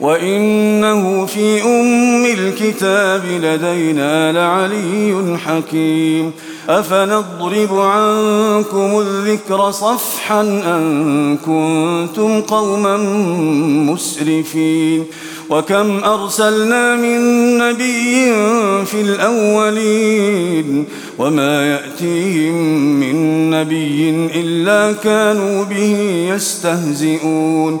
وانه في ام الكتاب لدينا لعلي حكيم افنضرب عنكم الذكر صفحا ان كنتم قوما مسرفين وكم ارسلنا من نبي في الاولين وما ياتيهم من نبي الا كانوا به يستهزئون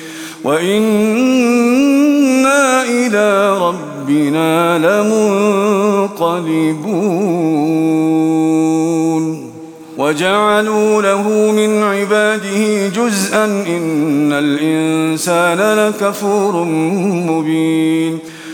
وإنا إلى ربنا لمنقلبون وجعلوا له من عباده جزءا إن الإنسان لكفور مبين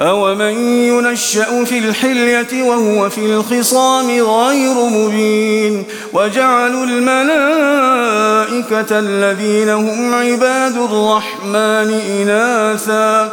أومن ينشأ في الحلية وهو في الخصام غير مبين وجعلوا الملائكة الذين هم عباد الرحمن إناثا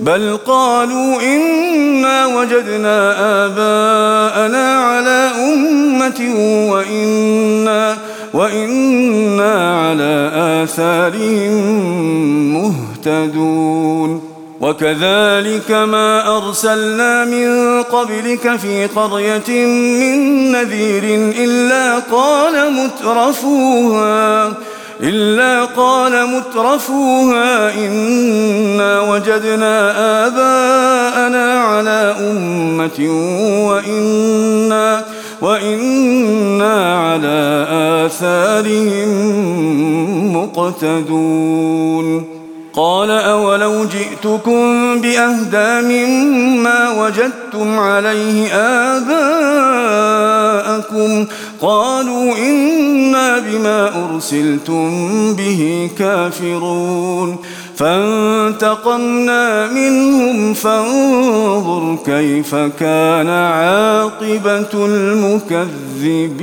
بل قالوا إنا وجدنا آباءنا على أمة وإنا وإنا على آثارهم مهتدون. وكذلك ما أرسلنا من قبلك في قرية من نذير إلا قال مترفوها إلا قال مترفوها إنا وجدنا آباءنا على أمة وإنا وإنا على آثارهم مقتدون. قال أولو جئتكم بأهدى مما وجدتم عليه آباءكم قالوا إنا بما أرسلتم به كافرون. فانتقمنا منهم فانظر كيف كان عاقبة المكذبين.